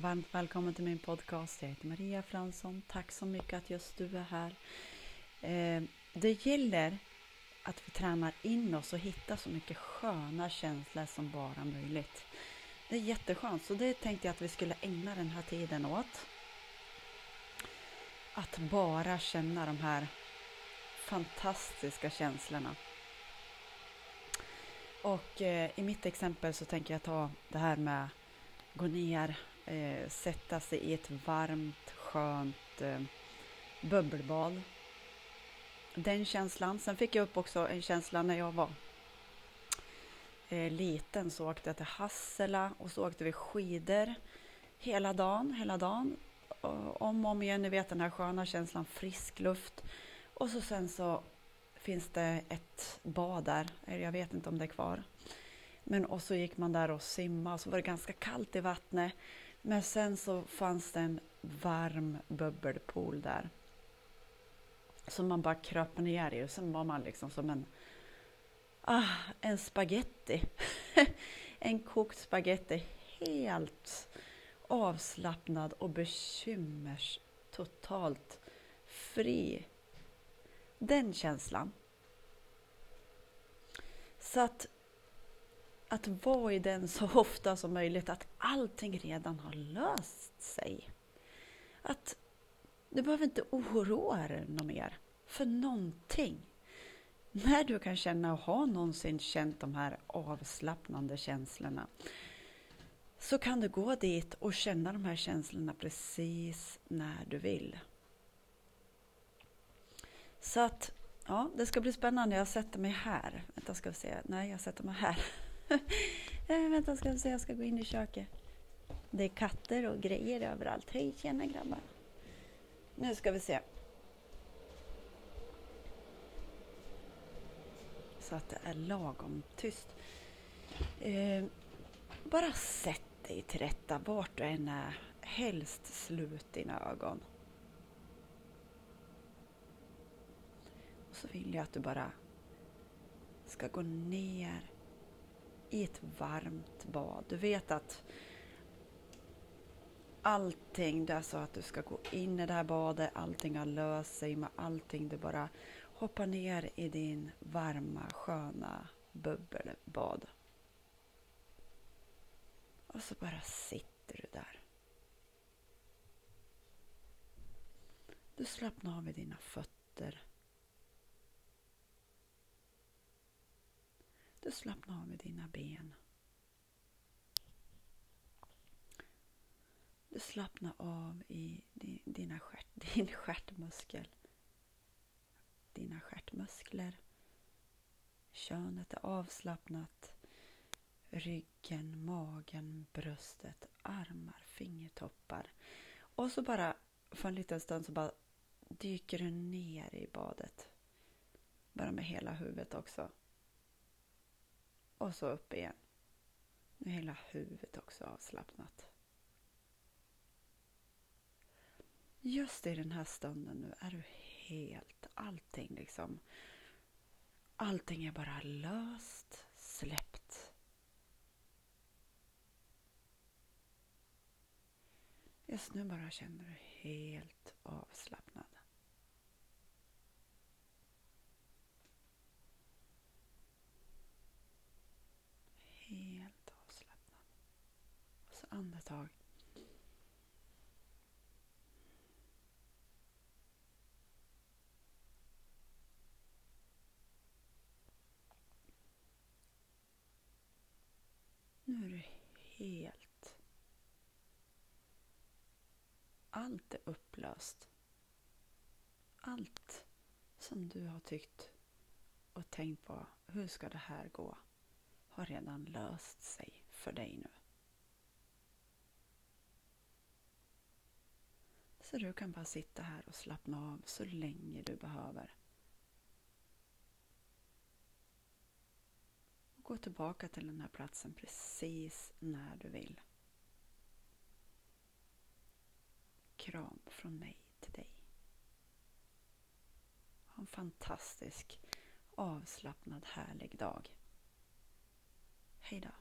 varmt välkommen till min podcast. Jag heter Maria Fransson. Tack så mycket att just du är här. Eh, det gäller att vi tränar in oss och hittar så mycket sköna känslor som bara möjligt. Det är jätteskönt, så det tänkte jag att vi skulle ägna den här tiden åt. Att bara känna de här fantastiska känslorna. Och eh, i mitt exempel så tänker jag ta det här med gå ner, eh, sätta sig i ett varmt, skönt eh, bubbelbad. Den känslan. Sen fick jag upp också en känsla när jag var eh, liten så åkte jag till Hassela och så åkte vi skidor hela dagen, hela dagen. Och om och om igen, ni vet den här sköna känslan, frisk luft. Och så sen så finns det ett bad där, jag vet inte om det är kvar. Men och så gick man där och simmade och så var det ganska kallt i vattnet. Men sen så fanns det en varm bubbelpool där. Som man bara kröp ner i och sen var man liksom som en, ah, en spaghetti. en kokt spaghetti. Helt avslappnad och bekymmers totalt fri. Den känslan. Så att att vara i den så ofta som möjligt, att allting redan har löst sig. Att du behöver inte oroa dig något mer för någonting. När du kan känna och har någonsin känt de här avslappnande känslorna så kan du gå dit och känna de här känslorna precis när du vill. Så att, ja, det ska bli spännande. Jag sätter mig här. Vänta, ska vi se. Nej, jag sätter mig här äh, vänta, ska vi se. Jag ska gå in i köket. Det är katter och grejer överallt. Hej, tjena grabbar. Nu ska vi se. Så att det är lagom tyst. Eh, bara sätt dig till rätta vart du än är. Helst slut dina ögon. Och så vill jag att du bara ska gå ner i ett varmt bad. Du vet att allting, det är så att du ska gå in i det här badet, allting har löst sig med allting. Du bara hoppar ner i din varma, sköna bubbelbad. Och så bara sitter du där. Du slappnar av i dina fötter. Du slappnar av med dina ben. Du slappnar av i dina stjärt, din stjärtmuskel. Dina stjärtmuskler. Könet är avslappnat. Ryggen, magen, bröstet, armar, fingertoppar. Och så bara för en liten stund så bara dyker du ner i badet. Bara med hela huvudet också. Och så upp igen. Nu är hela huvudet också avslappnat. Just i den här stunden nu är du helt, allting liksom. Allting är bara löst, släppt. Just nu bara känner du helt avslappnad. Helt avslappnad. Och andetag. Nu är du helt... Allt är upplöst. Allt som du har tyckt och tänkt på, hur ska det här gå? har redan löst sig för dig nu. Så du kan bara sitta här och slappna av så länge du behöver. Och gå tillbaka till den här platsen precis när du vill. Kram från mig till dig. Ha en fantastisk avslappnad härlig dag. Hejdå!